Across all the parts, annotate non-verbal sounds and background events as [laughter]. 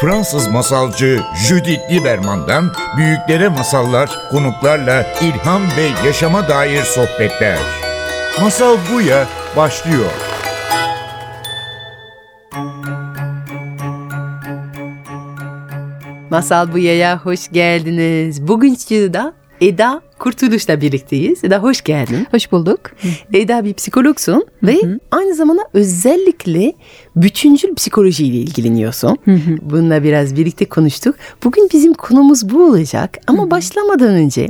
Fransız masalcı Judith Lieberman'dan büyüklere masallar, konuklarla ilham ve yaşama dair sohbetler. Masal Buya başlıyor. Masal Buya'ya hoş geldiniz. Bugün stüdyoda Eda Kurtuluş'la birlikteyiz. Eda hoş geldin. Hoş bulduk. Eda bir psikologsun ve aynı zamanda özellikle bütüncül psikolojiyle ilgileniyorsun. Bununla biraz birlikte konuştuk. Bugün bizim konumuz bu olacak ama başlamadan önce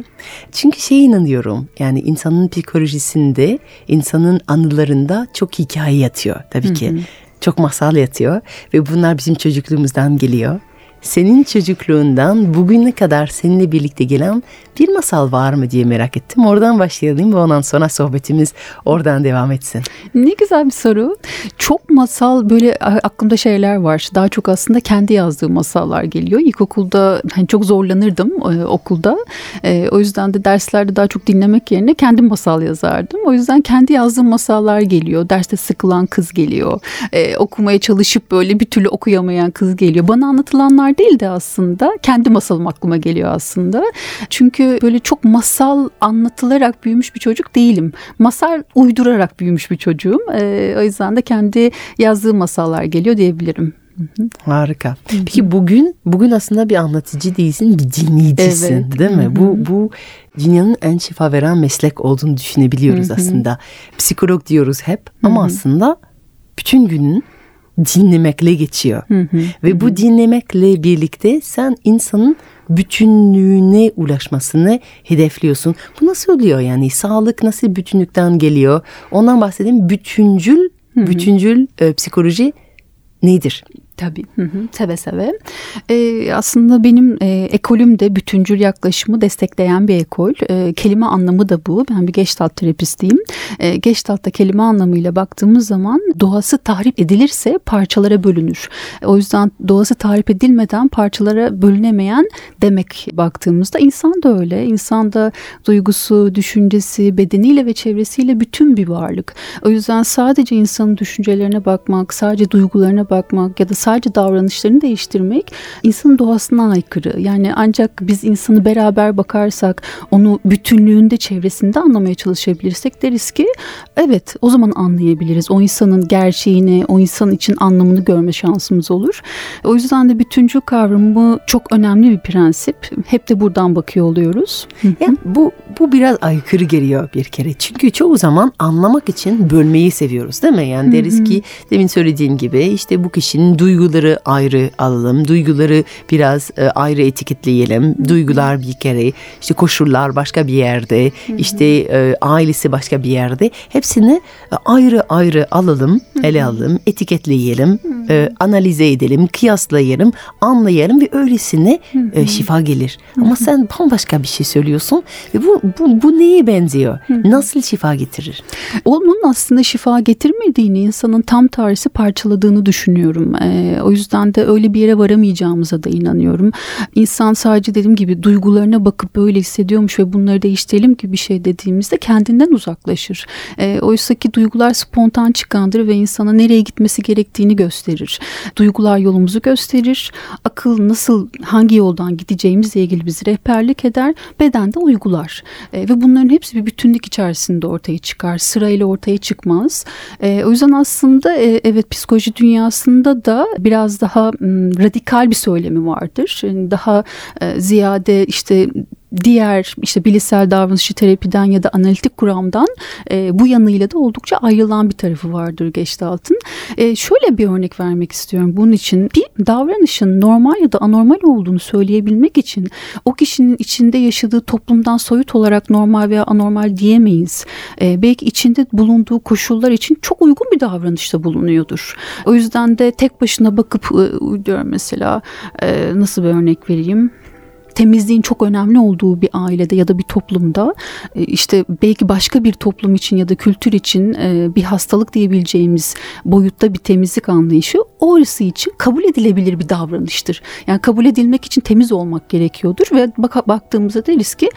çünkü şey inanıyorum yani insanın psikolojisinde insanın anılarında çok hikaye yatıyor tabii ki. Çok masal yatıyor ve bunlar bizim çocukluğumuzdan geliyor. Senin çocukluğundan bugüne kadar seninle birlikte gelen bir masal var mı diye merak ettim. Oradan başlayalım ve ondan sonra sohbetimiz oradan devam etsin. Ne güzel bir soru. Çok masal böyle aklımda şeyler var. Daha çok aslında kendi yazdığım masallar geliyor. İlkokulda hani çok zorlanırdım e, okulda. E, o yüzden de derslerde daha çok dinlemek yerine kendim masal yazardım. O yüzden kendi yazdığım masallar geliyor. Derste sıkılan kız geliyor. E, okumaya çalışıp böyle bir türlü okuyamayan kız geliyor. Bana anlatılanlar değil de aslında kendi masalım aklıma geliyor aslında. Çünkü böyle çok masal anlatılarak büyümüş bir çocuk değilim. Masal uydurarak büyümüş bir çocuğum. E, o yüzden de kendi yazdığım masallar geliyor diyebilirim. Harika. Peki bugün bugün aslında bir anlatıcı değilsin, bir dinleyicisin, Evet. değil mi? Bu bu dünyanın en şifa veren meslek olduğunu düşünebiliyoruz aslında. Psikolog diyoruz hep ama aslında bütün günün dinlemekle geçiyor. Ve bu dinlemekle birlikte sen insanın bütünlüğüne ulaşmasını hedefliyorsun. Bu nasıl oluyor yani? Sağlık nasıl bütünlükten geliyor? Ondan bahsedeyim. Bütüncül, bütüncül e, psikoloji nedir? Tabii. Hı hı, seve seve. Ee, aslında benim e, ekolüm de bütüncül yaklaşımı destekleyen bir ekol. E, kelime anlamı da bu. Ben bir Gestalt terapistiyim. E, Gestalt'ta kelime anlamıyla baktığımız zaman doğası tahrip edilirse parçalara bölünür. O yüzden doğası tahrip edilmeden parçalara bölünemeyen demek baktığımızda insan da öyle. İnsan da duygusu, düşüncesi, bedeniyle ve çevresiyle bütün bir varlık. O yüzden sadece insanın düşüncelerine bakmak, sadece duygularına bakmak ya da sadece davranışlarını değiştirmek insanın doğasına aykırı. Yani ancak biz insanı beraber bakarsak, onu bütünlüğünde, çevresinde anlamaya çalışabilirsek deriz ki evet o zaman anlayabiliriz. O insanın gerçeğini, o insan için anlamını görme şansımız olur. O yüzden de bütüncül kavramı çok önemli bir prensip. Hep de buradan bakıyor oluyoruz. Yani bu bu biraz aykırı geliyor bir kere. Çünkü çoğu zaman anlamak için bölmeyi seviyoruz değil mi? Yani deriz ki demin söylediğin gibi işte bu kişinin duyguları ayrı alalım. Duyguları biraz e, ayrı etiketleyelim. Duygular bir kere işte koşullar başka bir yerde. işte e, ailesi başka bir yerde. Hepsini e, ayrı ayrı alalım, ele alalım, etiketleyelim, e, analize edelim, kıyaslayalım, anlayalım ve öylesine e, şifa gelir. Ama sen bambaşka bir şey söylüyorsun ve bu bu, bu neye benziyor? Nasıl şifa getirir? Onun aslında şifa getirmediğini insanın tam tersi parçaladığını düşünüyorum. Ee, o yüzden de öyle bir yere varamayacağımıza da inanıyorum. İnsan sadece dediğim gibi duygularına bakıp böyle hissediyormuş ve bunları değiştirelim gibi bir şey dediğimizde kendinden uzaklaşır. Ee, Oysa ki duygular spontan çıkandır ve insana nereye gitmesi gerektiğini gösterir. Duygular yolumuzu gösterir. Akıl nasıl hangi yoldan gideceğimizle ilgili bizi rehberlik eder. Beden de uygular. Ee, ve bunların hepsi bir bütünlük içerisinde ortaya çıkar. Sırayla ortaya çıkmaz. Ee, o yüzden aslında e, evet psikoloji dünyasında da biraz daha radikal bir söylemi vardır. Daha e, ziyade işte diğer işte bilişsel davranışçı terapiden ya da analitik kuramdan e, bu yanıyla da oldukça ayrılan bir tarafı vardır Gestalt'ın. E, şöyle bir örnek vermek istiyorum bunun için. Bir davranışın normal ya da anormal olduğunu söyleyebilmek için o kişinin içinde yaşadığı toplumdan soyut olarak normal veya anormal diyemeyiz. E, belki içinde bulunduğu koşullar için çok uygun bir davranışta bulunuyordur. O yüzden de tek başına bakıp e, uyduruyorum mesela e, nasıl bir örnek vereyim? Temizliğin çok önemli olduğu bir ailede ya da bir toplumda e, işte belki başka bir toplum için ya da kültür için e, bir hastalık diyebileceğimiz boyutta bir temizlik anlayışı orası için kabul edilebilir bir davranıştır. Yani kabul edilmek için temiz olmak gerekiyordur ve bak baktığımızda deriz ki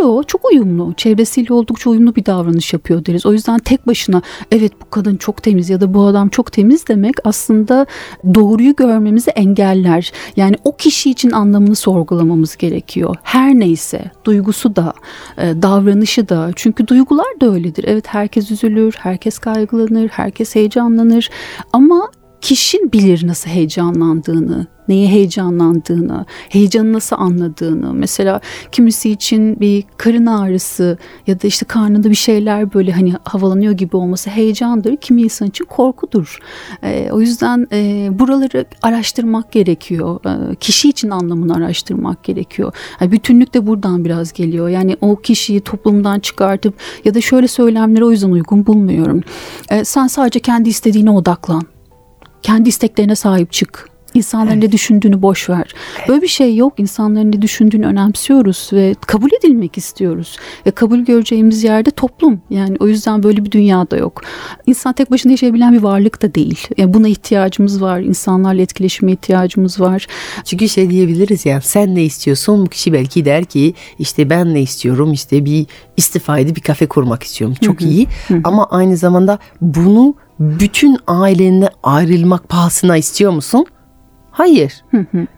yo çok uyumlu, çevresiyle oldukça uyumlu bir davranış yapıyor deriz. O yüzden tek başına evet bu kadın çok temiz ya da bu adam çok temiz demek aslında doğruyu görmemizi engeller. Yani o kişi için anlamını sorgulamamız gerekiyor. Her neyse duygusu da, e, davranışı da. Çünkü duygular da öyledir. Evet herkes üzülür, herkes kaygılanır, herkes heyecanlanır ama kişi bilir nasıl heyecanlandığını, neye heyecanlandığını, heyecanı nasıl anladığını. Mesela kimisi için bir karın ağrısı ya da işte karnında bir şeyler böyle hani havalanıyor gibi olması heyecandır. Kimi insan için korkudur. E, o yüzden e, buraları araştırmak gerekiyor. E, kişi için anlamını araştırmak gerekiyor. Yani bütünlük de buradan biraz geliyor. Yani o kişiyi toplumdan çıkartıp ya da şöyle söylemleri o yüzden uygun bulmuyorum. E, sen sadece kendi istediğine odaklan. Kendi isteklerine sahip çık İnsanların evet. ne düşündüğünü boş ver. Böyle bir şey yok. İnsanların ne düşündüğünü önemsiyoruz ve kabul edilmek istiyoruz. Ve kabul göreceğimiz yerde toplum. Yani o yüzden böyle bir dünyada yok. İnsan tek başına yaşayabilen bir varlık da değil. Yani buna ihtiyacımız var. İnsanlarla etkileşime ihtiyacımız var. Çünkü şey diyebiliriz yani sen ne istiyorsun? Bu kişi belki der ki işte ben ne istiyorum? İşte bir istifaydı bir kafe kurmak istiyorum. Çok iyi. Ama aynı zamanda bunu bütün ailenle ayrılmak pahasına istiyor musun? Hayır.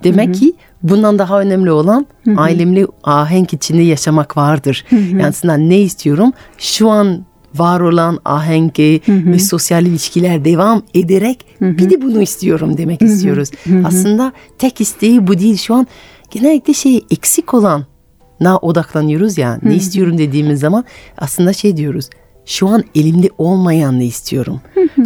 Demek ki bundan daha önemli olan ailemle ahenk içinde yaşamak vardır. Yani aslında ne istiyorum? Şu an var olan ahengi ve sosyal ilişkiler devam ederek bir de bunu istiyorum demek istiyoruz. Aslında tek isteği bu değil. Şu an genellikle şey eksik olan na odaklanıyoruz ya. Ne istiyorum dediğimiz zaman aslında şey diyoruz şu an elimde olmayanını istiyorum.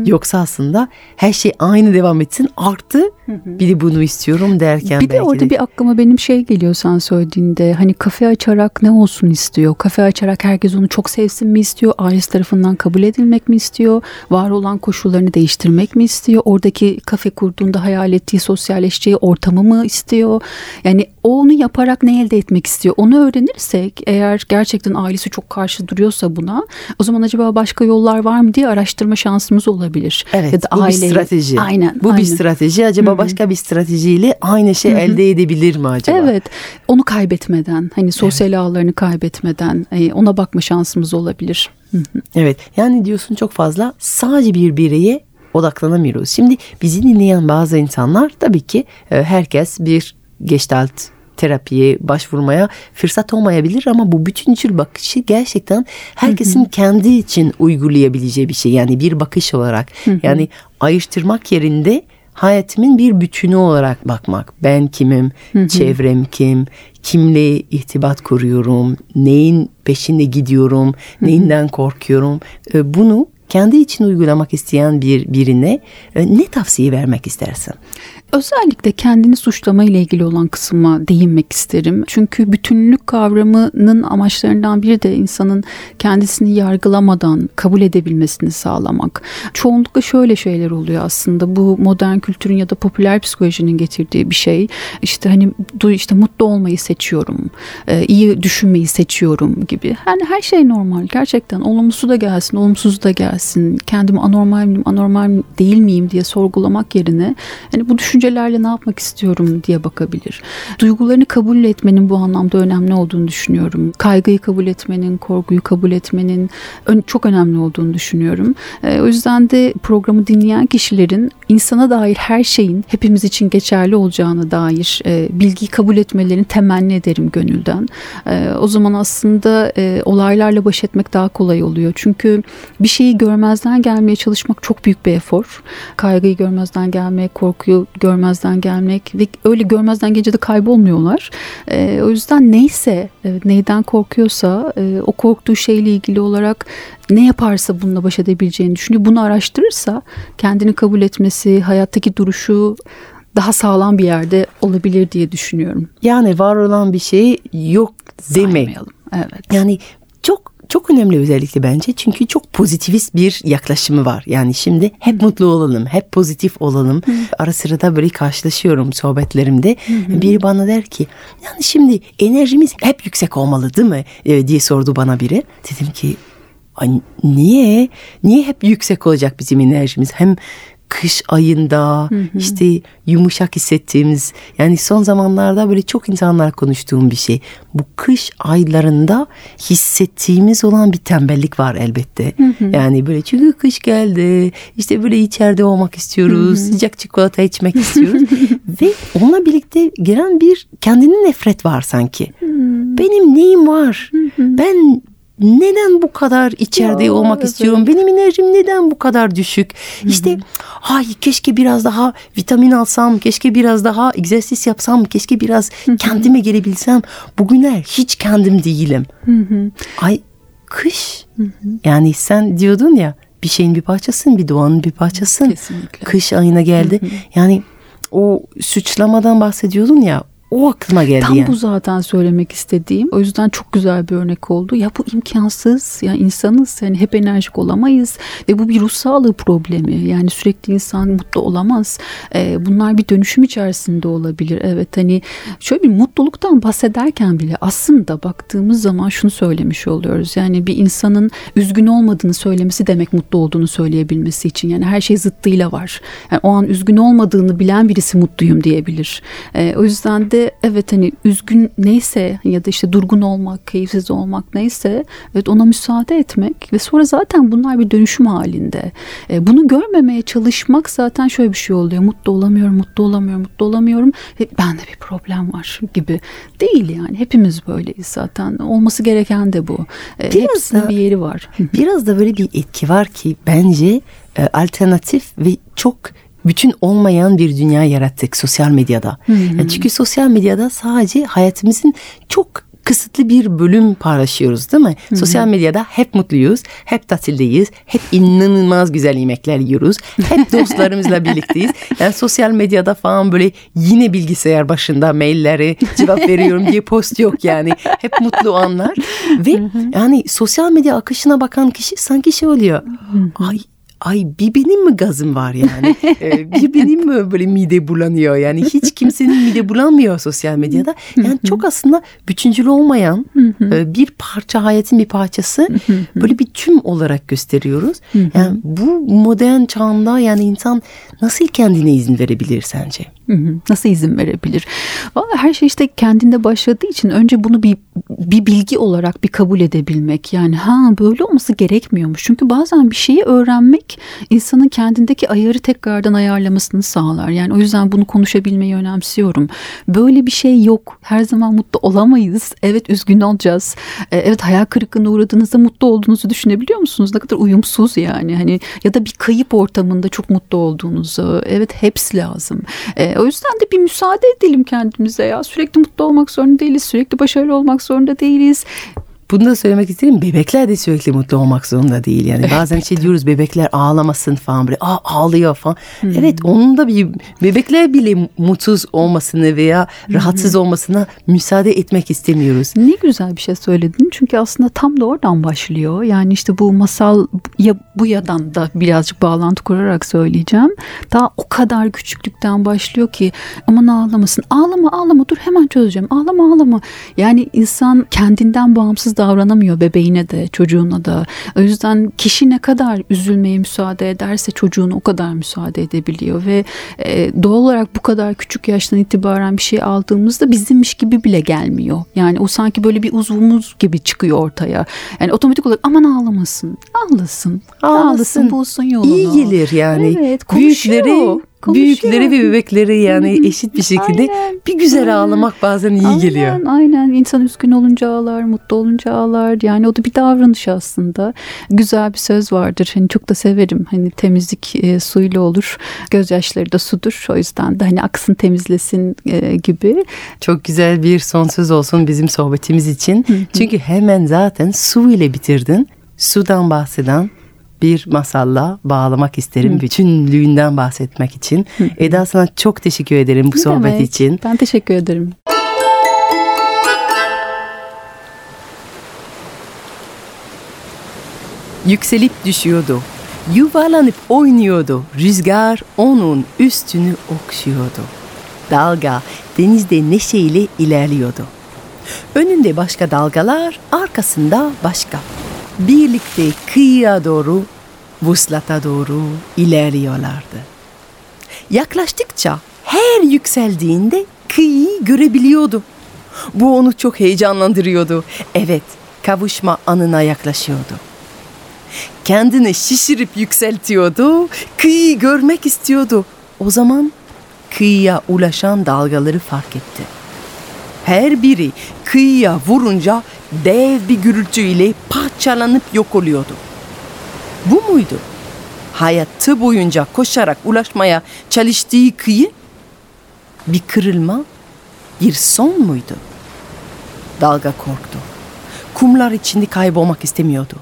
Yoksa aslında her şey aynı devam etsin artı bir de bunu istiyorum derken Bir de orada de... bir aklıma benim şey geliyor sen söylediğinde hani kafe açarak ne olsun istiyor? Kafe açarak herkes onu çok sevsin mi istiyor? Ailesi tarafından kabul edilmek mi istiyor? Var olan koşullarını değiştirmek mi istiyor? Oradaki kafe kurduğunda hayal ettiği sosyalleşeceği ortamı mı istiyor? Yani onu yaparak ne elde etmek istiyor? Onu öğrenirsek eğer gerçekten ailesi çok karşı duruyorsa buna o zaman acaba başka yollar var mı diye araştırma şansımız olabilir. Evet ya da bu aile... bir strateji. Aynen. Bu aynen. bir strateji. Acaba Hı-hı. başka bir stratejiyle aynı şey Hı-hı. elde edebilir mi acaba? Evet. Onu kaybetmeden hani sosyal evet. ağlarını kaybetmeden e, ona bakma şansımız olabilir. Hı-hı. Evet. Yani diyorsun çok fazla sadece bir bireye odaklanamıyoruz. Şimdi bizi dinleyen bazı insanlar tabii ki e, herkes bir gestalt terapiye başvurmaya fırsat olmayabilir ama bu bütüncül bakışı gerçekten herkesin kendi için uygulayabileceği bir şey. Yani bir bakış olarak yani ayrıştırmak yerinde hayatımın bir bütünü olarak bakmak. Ben kimim, çevrem kim, kimle irtibat kuruyorum, neyin peşinde gidiyorum, neyinden korkuyorum. Ee, bunu kendi için uygulamak isteyen bir birine e, ne tavsiye vermek istersin? Özellikle kendini suçlama ile ilgili olan kısma değinmek isterim. Çünkü bütünlük kavramının amaçlarından biri de insanın kendisini yargılamadan kabul edebilmesini sağlamak. Çoğunlukla şöyle şeyler oluyor aslında. Bu modern kültürün ya da popüler psikolojinin getirdiği bir şey. İşte hani işte mutlu olmayı seçiyorum. E, iyi düşünmeyi seçiyorum gibi. Yani her şey normal. Gerçekten olumlusu da gelsin, olumsuz da gelsin. Kendimi anormal miyim, anormal değil miyim diye sorgulamak yerine hani bu düşünce düşüncelerle ne yapmak istiyorum diye bakabilir. Duygularını kabul etmenin bu anlamda önemli olduğunu düşünüyorum. Kaygıyı kabul etmenin, korkuyu kabul etmenin çok önemli olduğunu düşünüyorum. E, o yüzden de programı dinleyen kişilerin insana dair her şeyin hepimiz için geçerli olacağına dair e, bilgiyi kabul etmelerini temenni ederim gönülden. E, o zaman aslında olaylarla baş etmek daha kolay oluyor. Çünkü bir şeyi görmezden gelmeye çalışmak çok büyük bir efor. Kaygıyı görmezden gelmek, korkuyu görmezden gelmek ve öyle görmezden gelince de kaybolmuyorlar. E, o yüzden neyse e, neyden korkuyorsa e, o korktuğu şeyle ilgili olarak ne yaparsa bununla baş edebileceğini düşünüyor. Bunu araştırırsa kendini kabul etmesi, hayattaki duruşu daha sağlam bir yerde olabilir diye düşünüyorum. Yani var olan bir şey yok deme. Saymayalım. Evet. Yani çok çok önemli özellikle bence çünkü çok pozitivist bir yaklaşımı var. Yani şimdi hep mutlu olalım, hep pozitif olalım. Hı. Ara sıra da böyle karşılaşıyorum sohbetlerimde. Hı hı. Biri bana der ki yani şimdi enerjimiz hep yüksek olmalı değil mi e, diye sordu bana biri. Dedim ki Ay, niye? Niye hep yüksek olacak bizim enerjimiz? Hem kış ayında hı hı. işte yumuşak hissettiğimiz yani son zamanlarda böyle çok insanlar konuştuğum bir şey. Bu kış aylarında hissettiğimiz olan bir tembellik var elbette. Hı hı. Yani böyle çünkü kış geldi işte böyle içeride olmak istiyoruz hı hı. sıcak çikolata içmek istiyoruz [laughs] ve onunla birlikte gelen bir kendine nefret var sanki. Hı. Benim neyim var? Hı hı. Ben neden bu kadar içeride ya, olmak evet. istiyorum? Benim enerjim neden bu kadar düşük? Hı-hı. İşte ay keşke biraz daha vitamin alsam, keşke biraz daha egzersiz yapsam, keşke biraz Hı-hı. kendime gelebilsem. Bugünler hiç kendim değilim. Hı-hı. Ay kış. Hı-hı. Yani sen diyordun ya bir şeyin bir parçasın, bir doğanın bir parçasın. Kesinlikle. Kış ayına geldi. Hı-hı. Yani o suçlamadan bahsediyordun ya o aklıma geldi Tam yani. bu zaten söylemek istediğim. O yüzden çok güzel bir örnek oldu. Ya bu imkansız. Yani insanız. Yani hep enerjik olamayız. Ve bu bir ruh sağlığı problemi. Yani sürekli insan mutlu olamaz. Ee, bunlar bir dönüşüm içerisinde olabilir. Evet hani şöyle bir mutluluktan bahsederken bile aslında baktığımız zaman şunu söylemiş oluyoruz. Yani bir insanın üzgün olmadığını söylemesi demek mutlu olduğunu söyleyebilmesi için. Yani her şey zıttıyla var. Yani o an üzgün olmadığını bilen birisi mutluyum diyebilir. Ee, o yüzden de de evet hani üzgün neyse ya da işte durgun olmak, keyifsiz olmak neyse evet ona müsaade etmek ve sonra zaten bunlar bir dönüşüm halinde. E, bunu görmemeye çalışmak zaten şöyle bir şey oluyor. Mutlu olamıyorum, mutlu olamıyorum, mutlu olamıyorum. Ve bende bir problem var gibi. Değil yani. Hepimiz böyleyiz zaten. Olması gereken de bu. E, biraz hepsinin da, bir yeri var. biraz da böyle bir etki var ki bence e, alternatif ve çok bütün olmayan bir dünya yarattık sosyal medyada. Hmm. Yani çünkü sosyal medyada sadece hayatımızın çok kısıtlı bir bölüm paylaşıyoruz değil mi? Hı-hı. Sosyal medyada hep mutluyuz, hep tatildeyiz, hep inanılmaz güzel yemekler yiyoruz, hep [laughs] dostlarımızla birlikteyiz. Yani sosyal medyada falan böyle yine bilgisayar başında mailleri cevap veriyorum diye post yok yani. Hep mutlu anlar ve Hı-hı. yani sosyal medya akışına bakan kişi sanki şey oluyor. Hı-hı. Ay ay bir benim mi gazım var yani? [laughs] ee, bir benim mi böyle mide bulanıyor? Yani hiç kimsenin mide bulanmıyor sosyal medyada. Yani çok aslında bütüncül olmayan e, bir parça hayatın bir parçası böyle bir tüm olarak gösteriyoruz. Yani bu modern çağında yani insan nasıl kendine izin verebilir sence? Nasıl izin verebilir? Vallahi her şey işte kendinde başladığı için önce bunu bir bir bilgi olarak bir kabul edebilmek. Yani ha böyle olması gerekmiyormuş. Çünkü bazen bir şeyi öğrenmek insanın kendindeki ayarı tekrardan ayarlamasını sağlar. Yani o yüzden bunu konuşabilmeyi önemsiyorum. Böyle bir şey yok. Her zaman mutlu olamayız. Evet üzgün olacağız. E, evet hayal kırıklığına uğradığınızda mutlu olduğunuzu düşünebiliyor musunuz? Ne kadar uyumsuz yani. Hani ya da bir kayıp ortamında çok mutlu olduğunuzu. Evet hepsi lazım. E, o yüzden de bir müsaade edelim kendimize ya. Sürekli mutlu olmak zorunda değiliz. Sürekli başarılı olmak zorunda değiliz. Bunu da söylemek isterim. Bebekler de sürekli mutlu olmak zorunda değil. Yani bazen şey diyoruz bebekler ağlamasın falan böyle Aa, ağlıyor falan. Hmm. Evet onun da bir bebekler bile mutsuz olmasını veya rahatsız hmm. olmasına müsaade etmek istemiyoruz. Ne güzel bir şey söyledin. Çünkü aslında tam da oradan başlıyor. Yani işte bu masal ya bu yadan da birazcık bağlantı kurarak söyleyeceğim. Daha o kadar küçüklükten başlıyor ki aman ağlamasın. Ağlama ağlama dur hemen çözeceğim. Ağlama ağlama. Yani insan kendinden bağımsız davranamıyor bebeğine de çocuğuna da. O yüzden kişi ne kadar üzülmeye müsaade ederse çocuğuna o kadar müsaade edebiliyor ve e, doğal olarak bu kadar küçük yaştan itibaren bir şey aldığımızda bizimmiş gibi bile gelmiyor. Yani o sanki böyle bir uzvumuz gibi çıkıyor ortaya. Yani otomatik olarak aman ağlamasın, ağlasın, ağlasın, ağlasın bulsun yolunu. İyi gelir yani. Evet, konuşuyor. Büyükleri Büyükleri ve bebekleri yani eşit bir şekilde aynen, bir güzel aynen. ağlamak bazen iyi aynen, geliyor. Aynen insan üzgün olunca ağlar, mutlu olunca ağlar. Yani o da bir davranış aslında. Güzel bir söz vardır. Hani çok da severim. Hani temizlik e, suyla olur. Gözyaşları da sudur. O yüzden de hani aksın temizlesin e, gibi. Çok güzel bir son söz olsun bizim sohbetimiz için. Çünkü hemen zaten su ile bitirdin. Sudan bahseden bir masalla bağlamak isterim. Hı. Bütünlüğünden bahsetmek için. Hı. Eda sana çok teşekkür ederim bu ne sohbet demek? için. Ben teşekkür ederim. Yükselip düşüyordu. Yuvarlanıp oynuyordu. Rüzgar onun üstünü okşuyordu. Dalga denizde neşeyle ilerliyordu. Önünde başka dalgalar, arkasında başka. Birlikte kıyıya doğru, vuslata doğru ilerliyorlardı. Yaklaştıkça her yükseldiğinde kıyıyı görebiliyordu. Bu onu çok heyecanlandırıyordu. Evet, kavuşma anına yaklaşıyordu. Kendini şişirip yükseltiyordu, kıyıyı görmek istiyordu. O zaman kıyıya ulaşan dalgaları fark etti. Her biri kıyıya vurunca dev bir gürültüyle parçalanıp yok oluyordu. Bu muydu? Hayatı boyunca koşarak ulaşmaya çalıştığı kıyı bir kırılma, bir son muydu? Dalga korktu. Kumlar içinde kaybolmak istemiyordu.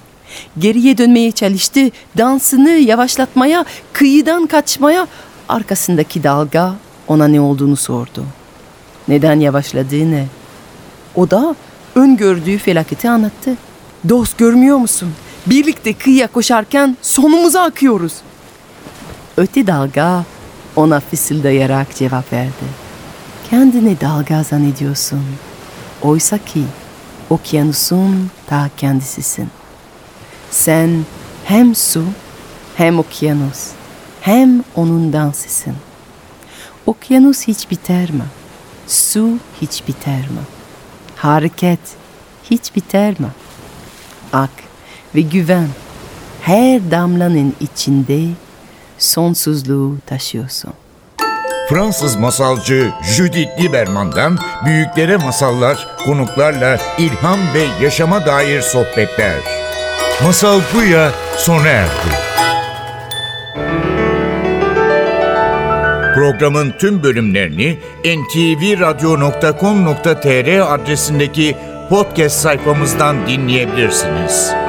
Geriye dönmeye çalıştı, dansını yavaşlatmaya, kıyıdan kaçmaya. Arkasındaki dalga ona ne olduğunu sordu. Neden yavaşladığını. O da öngördüğü felaketi anlattı. Dost görmüyor musun? Birlikte kıyıya koşarken sonumuza akıyoruz. Öte dalga ona fısıldayarak cevap verdi. Kendini dalga zannediyorsun. Oysa ki okyanusun ta kendisisin. Sen hem su hem okyanus hem onun dansısın. Okyanus hiç biter mi? Su hiç biter mi? Hareket hiç biter mi? Ak ve güven her damlanın içinde sonsuzluğu taşıyorsun. Fransız masalcı Judith Lieberman'dan büyüklere masallar, konuklarla ilham ve yaşama dair sohbetler. Masal Buya sona erdi. Programın tüm bölümlerini ntvradio.com.tr adresindeki podcast sayfamızdan dinleyebilirsiniz.